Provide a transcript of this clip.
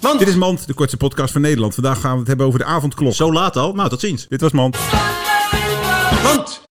Dit is Mand, de kortste podcast van Nederland. Vandaag gaan we het hebben over de avondklok. Zo laat al? Nou, tot ziens. Dit was Mand. Mand.